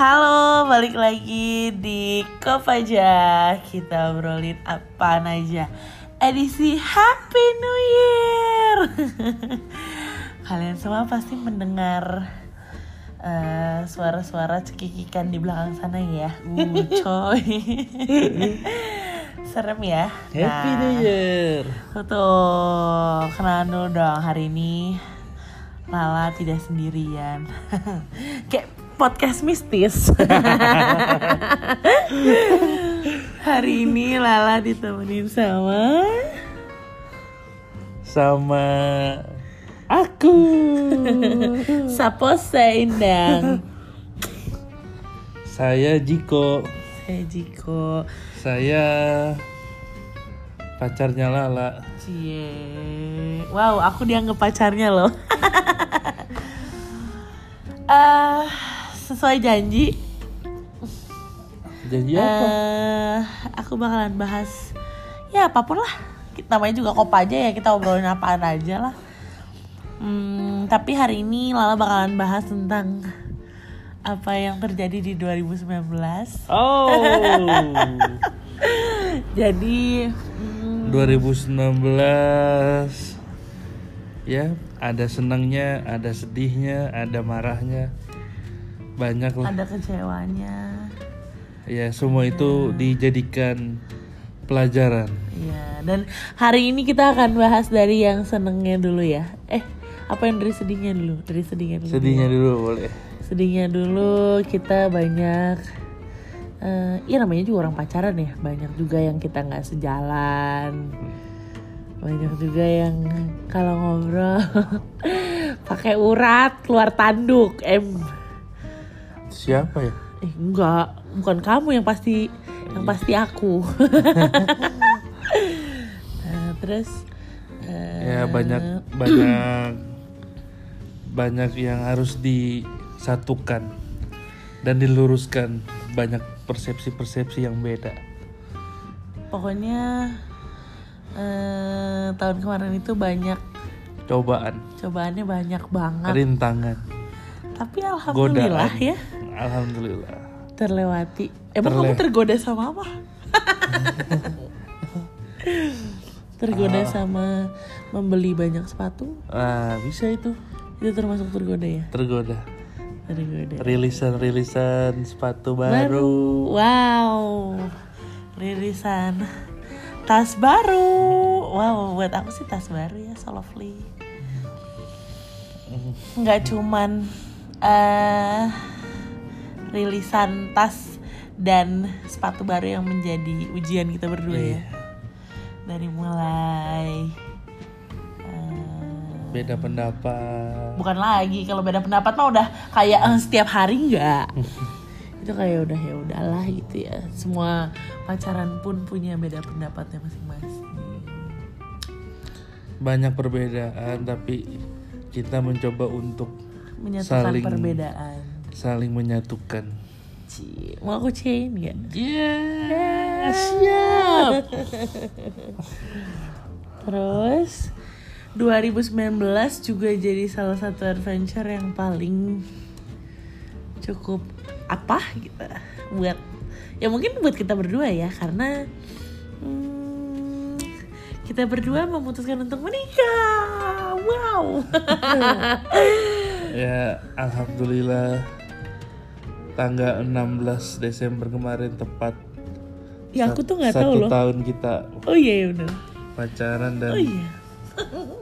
Halo, balik lagi di Kop aja. Kita obrolin apa aja. Edisi Happy New Year. Kalian semua pasti mendengar eh, Suara-suara cekikikan di belakang sana ya. Uh, coy. Serem ya. Happy Nah, New Year. Tuh, kenalan dulu dong. Hari ini Lala tidak sendirian. Kayak podcast mistis Hari ini Lala ditemenin sama Sama aku. Sapo Seindang Saya Jiko. Saya Jiko Saya pacarnya Lala. Cie Wow, aku dianggap pacarnya loh Eh, Sesuai janji Janji apa? eh aku bakalan bahas ya apa pun lah. Kita namanya juga kop aja ya kita obrolin apaan aja lah. Hmm, tapi hari ini Lala bakalan bahas tentang apa yang terjadi di 2019. Oh. Jadi hmm, 2019 ya ada senangnya, ada sedihnya, ada marahnya, banyak lah. ada kecewanya. Ya semua itu dijadikan pelajaran. Iya, dan hari ini kita akan bahas dari yang senengnya dulu ya. Eh, apa yang dari sedihnya dulu? Dari sedihnya dulu. Sedihnya dulu boleh. sedihnya dulu kita banyak eh ya namanya juga orang pacaran ya banyak juga yang kita nggak sejalan banyak juga yang kalau ngobrol pakai urat keluar tanduk em Siapa ya? eh enggak. Bukan kamu yang pasti yang pasti aku. Nah, terus eh, ya banyak banyak banyak yang harus disatukan dan diluruskan. Banyak persepsi-persepsi yang beda. Pokoknya eh, tahun kemarin itu banyak. Cobaan. Cobaannya banyak banget. Rintangan. Tapi alhamdulillah godaan. ya alhamdulillah. Terlewati. Emang Terle- kamu tergoda sama apa? Tergoda Ah. sama membeli banyak sepatu? Ah bisa itu. Itu termasuk tergoda ya? Tergoda. Tergoda. Rilisan-rilisan sepatu baru. baru. Wow. Rilisan tas baru. Wow buat aku sih tas baru ya so lovely. Nggak cuman eh rilisan tas dan sepatu baru yang menjadi ujian kita berdua ya. Dari mulai eh, beda pendapat. Bukan lagi kalau beda pendapat mah udah kayak eh, setiap hari nggak. Itu kayak udah ya udahlah gitu ya. Semua pacaran pun punya beda pendapatnya masing-masing. Banyak perbedaan tapi kita mencoba untuk menyatukan Saling- perbedaan saling menyatukan. Cie, mau aku chain ya siap. Terus 2019 juga jadi salah satu adventure yang paling cukup apa gitu. Buat ya mungkin buat kita berdua ya karena hmm, kita berdua memutuskan untuk menikah. Wow Ya, alhamdulillah tanggal 16 Desember kemarin tepat ya aku tuh nggak tahu loh tahun kita oh iya ya bener pacaran dan oh iya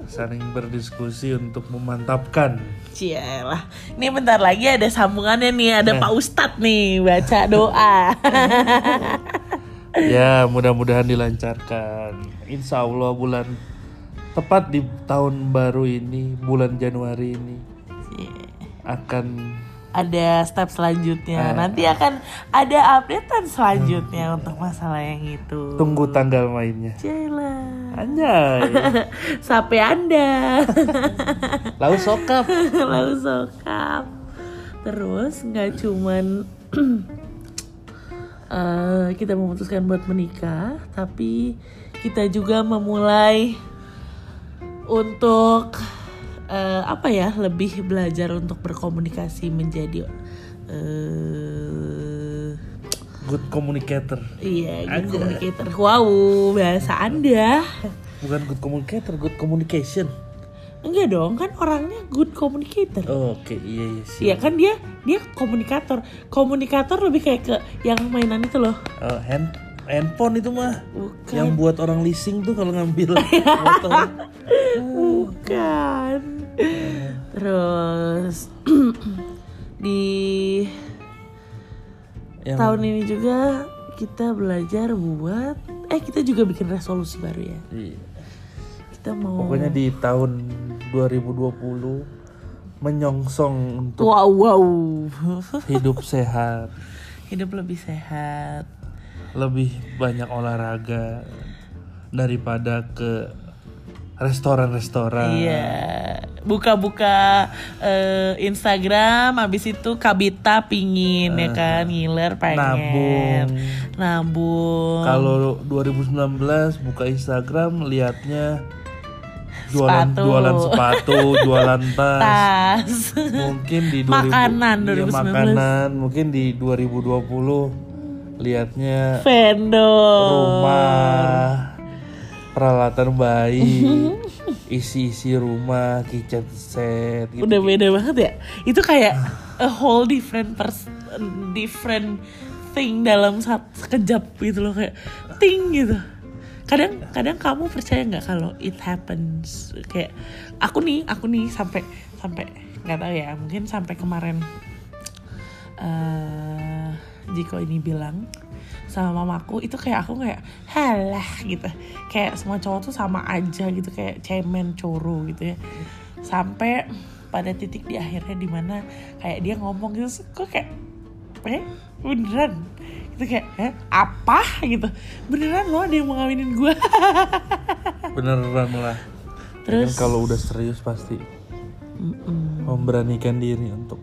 saling berdiskusi untuk memantapkan. Cielah, ini bentar lagi ada sambungannya nih, ada Eh. Pak Ustadz nih baca doa. ya, mudah-mudahan dilancarkan. Insya Allah bulan tepat di tahun baru ini, bulan Januari ini akan ada step selanjutnya, Eh. nanti akan ada updatean selanjutnya untuk masalah yang itu. tunggu tanggal mainnya. Cielah, Anjay. sampai anda Lalu sokap. lalu sokap. Terus nggak cuman eh, kita memutuskan buat menikah, tapi kita juga memulai untuk eh, apa ya lebih belajar untuk berkomunikasi menjadi eh Good communicator. iya, good Aja. communicator. Wow, bahasa Anda. Bukan good communicator, good communication. Enggak dong, kan orangnya good communicator. Oh, Oke, iya iya sih. Iya kan dia dia komunikator. Komunikator lebih kayak ke yang mainan itu loh. Oh, hand handphone itu mah Bukan. yang buat orang leasing tuh kalau ngambil motor. Bukan. Terus di Yang tahun ini juga kita belajar buat eh kita juga bikin resolusi baru ya. Iya. Kita mau Pokoknya di tahun 2020 menyongsong untuk wow wow hidup sehat, hidup lebih sehat. Lebih banyak olahraga daripada ke restoran-restoran. Iya, buka-buka eh, Instagram, habis itu Kabita pingin ya kan, ngiler pengen, Nabung. nabung. Kalau 2019 buka Instagram liatnya jualan Sepatu. jualan sepatu, jualan tas. tas, Mungkin di 2000 Makanan iya, 2019. makanan, mungkin di 2020 liatnya vendor, rumah, peralatan bayi, isi-isi rumah, kitchen set gitu. udah beda banget ya. Itu kayak a whole different pers different thing dalam saat sekejap gitu loh kayak ting gitu. Kadang kadang kamu percaya nggak kalau it happens kayak aku nih aku nih sampai sampai nggak tahu ya mungkin sampai kemarin eh Jiko ini bilang sama mamaku itu kayak aku kayak halah gitu. Kayak semua cowok tuh sama aja gitu kayak cemen coro gitu ya. Sampai pada titik di akhirnya di mana kayak dia ngomong gitu kok kayak eh beneran? Gitu kayak eh, apa? gitu. Beneran loh ada yang mau ngawinin gue Beneran lah. Terus- kalau udah serius pasti memberanikan diri untuk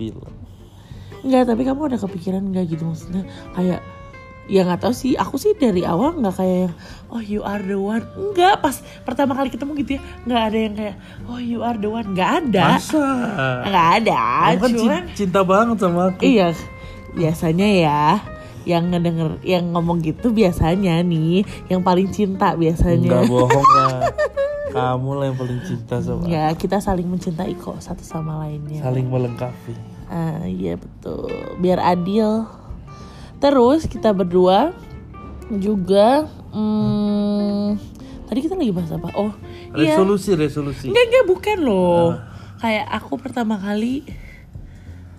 bilang. Enggak, tapi kamu ada kepikiran nggak gitu maksudnya kayak ya nggak tahu sih aku sih dari awal nggak kayak yang, oh you are the one enggak pas pertama kali ketemu gitu ya nggak ada yang kayak oh you are the one nggak ada Masa? nggak ada Kamu kan cuman cin- cinta banget sama aku. iya biasanya ya yang ngedenger yang ngomong gitu biasanya nih yang paling cinta biasanya Enggak bohong lah. Kamu lah yang paling cinta sama aku. ya kita saling mencintai kok satu sama lainnya Saling melengkapi. Ah iya betul, biar adil. Terus kita berdua juga, hmm, tadi kita lagi bahas apa? Oh iya, Resolusi, resolusi. enggak enggak bukan loh. Kayak aku pertama kali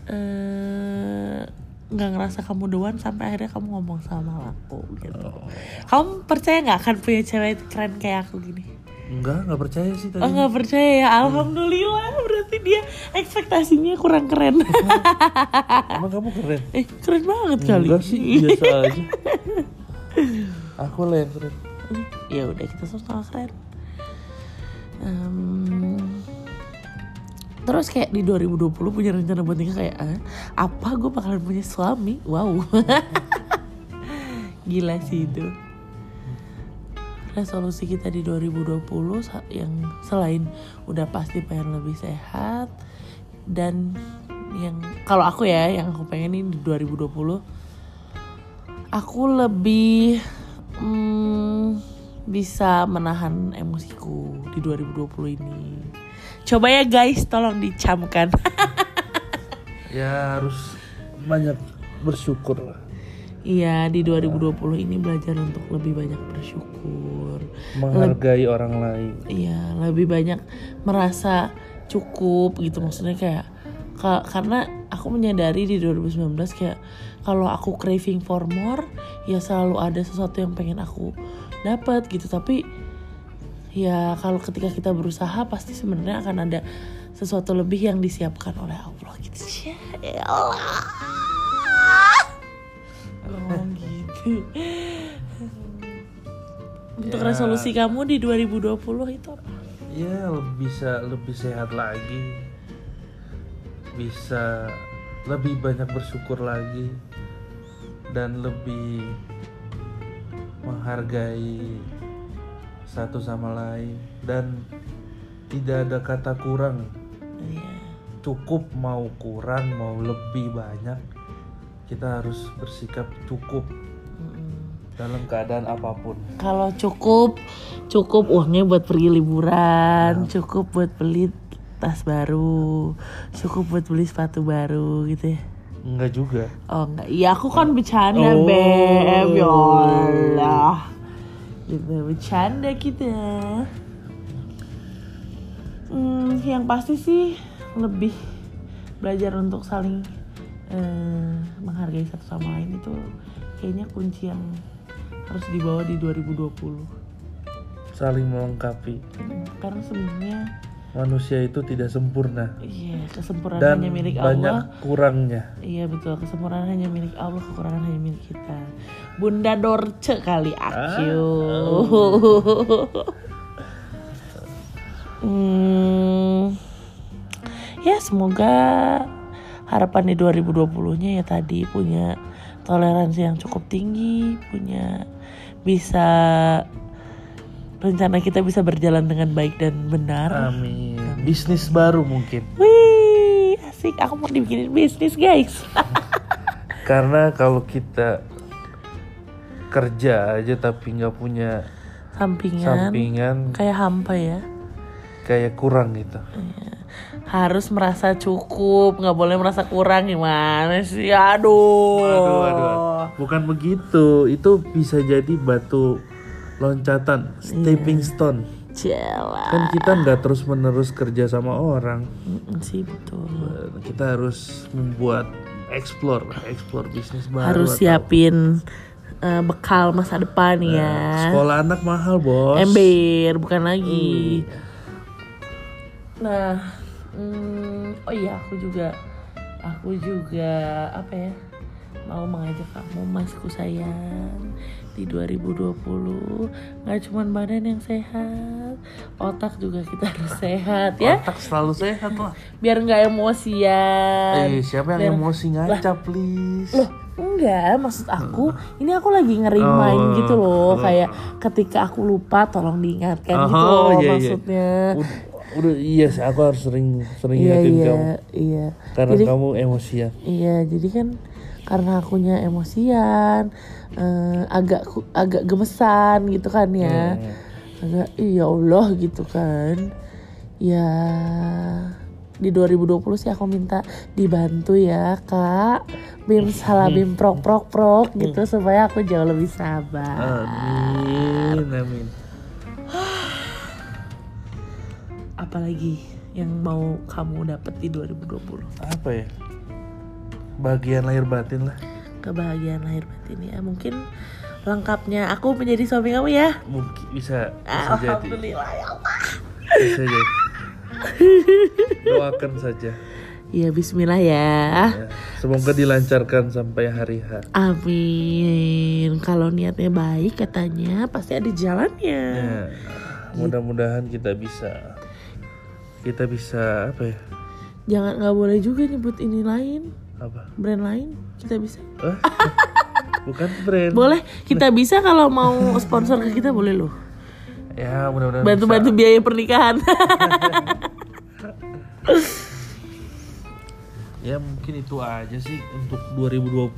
eh nggak ngerasa kamu doan sampai akhirnya kamu ngomong sama aku gitu. Kamu percaya nggak akan punya cewek keren kayak aku gini? Enggak, enggak percaya sih tadi. Oh nggak percaya ya, alhamdulillah berarti dia ekspektasinya kurang keren. Emang kamu keren? eh keren banget kali. Enggak sih, biasa aja. Aku lah yang keren. ya udah kita sama-sama keren Em, terus kayak di 2020 punya rencana buat nikah kayak ah, apa gue bakalan punya suami wow gila sih itu resolusi kita di 2020 sa- yang selain udah pasti pengen lebih sehat dan yang kalau aku ya yang aku pengen ini di 2020 aku lebih mm, bisa menahan emosiku di 2020 ini. Coba ya guys, tolong dicamkan. Ya harus banyak bersyukur lah. Iya, di 2020 ini belajar untuk lebih banyak bersyukur. Menghargai orang lain. Iya, lebih banyak merasa cukup gitu maksudnya kayak ka- karena aku menyadari di 2019 kayak kalau aku craving for more ya selalu ada sesuatu yang pengen aku dapat gitu tapi ya kalau ketika kita berusaha pasti sebenarnya akan ada sesuatu lebih yang disiapkan oleh Allah gitu ya Allah untuk Ya. resolusi kamu di 2020 itu apa? Ya lebih bisa lebih sehat lagi. Bisa lebih banyak bersyukur lagi dan lebih menghargai satu sama lain dan tidak ada kata kurang Iya. cukup mau kurang mau lebih banyak kita harus bersikap cukup dalam keadaan apa pun. Kalau cukup, cukup uangnya buat pergi liburan, cukup buat beli tas baru, cukup buat beli sepatu baru gitu ya. enggak juga. Oh enggak, iya aku kan bercanda Oh. Beb, ya Allah. Gitu, bercanda kita. Hmm, Yang pasti sih lebih belajar untuk saling eh, menghargai satu sama lain itu kayaknya kunci yang harus dibawa di 2020 saling melengkapi. Hmm, Karena sebenarnya manusia itu tidak sempurna. Iya kesempurnaan dan hanya milik banyak Allah. kurangnya. Iya betul, kesempurnaan hanya milik Allah, kekurangan hanya milik kita. Bunda Dorce kali aku. hmm, ya semoga harapan di 2020-nya ya tadi punya toleransi yang cukup tinggi, punya bisa rencana kita bisa berjalan dengan baik dan benar. amin bisnis baru mungkin Wih, asik. Aku mau dibikinin bisnis, guys. karena kalau kita kerja aja tapi nggak punya Sampingan. sampingan kayak hampa ya kayak kurang gitu harus merasa cukup nggak boleh merasa kurang gimana sih? Aduh. Aduh, aduh, aduh. bukan begitu itu bisa jadi batu loncatan stepping stone. Jela. kan kita nggak terus menerus kerja sama orang. Sih betul. Kita harus membuat explore explore bisnis baru harus siapin eh, bekal masa depan ya. sekolah anak mahal bos. Ember bukan lagi. Nah mm, oh iya aku juga aku juga apa ya mau mengajak kamu masku sayang di 2020 nggak cuma badan yang sehat otak juga kita harus sehat ya. Otak selalu sehat lah biar nggak emosian. Eh siapa yang emosi? Ngaca please. Loh, enggak, maksud aku ini aku lagi ngerimain Oh. gitu loh, kayak ketika aku lupa tolong diingatkan gitu Oh, loh iya, iya. maksudnya. udah, udah iya sih aku harus sering sering Iya ingetin iya kamu iya. karena jadi kamu emosian iya, jadi kan karena akunya emosian, eh, agak agak gemesan gitu kan ya. Hmm. Agak iya Allah gitu kan. Ya di 2020 sih aku minta dibantu ya kak bim salah bim prok prok prok gitu supaya aku jauh lebih sabar amin amin apalagi yang mau kamu dapat di 2020 apa ya? Bagian lahir batin lah. Kebahagiaan lahir batin ya. Mungkin lengkapnya aku menjadi suami kamu ya. Mungkin bisa bisa jadi. Alhamdulillah ya Allah. Bisa jadi. Doakan saja. Ya Bismillah ya. Ya. semoga dilancarkan sampai hari H. Amin. Kalau niatnya baik katanya pasti ada jalannya. Ya. mudah-mudahan kita bisa kita bisa apa ya? Jangan nggak boleh juga nyebut ini lain. Apa? Brand lain kita bisa. Eh? bukan brand. Boleh kita bisa kalau mau sponsor ke kita boleh loh. Ya mudah-mudahan bantu-bantu biaya pernikahan. Ya mungkin itu aja sih untuk 2020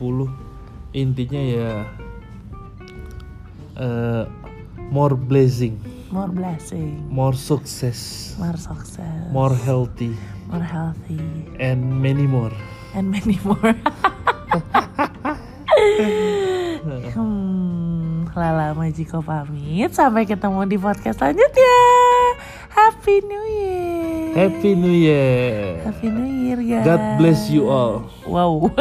intinya ya eh, more blessing more blessing. More success. More success. More healthy. More healthy. And many more. And many more. Hmm, Lala Majiko pamit. Sampai ketemu di podcast selanjutnya. Happy New Year. Happy new year. Happy New Year guys. God bless you all. Wow.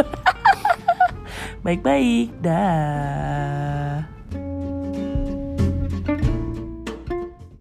Baik-baik. Dah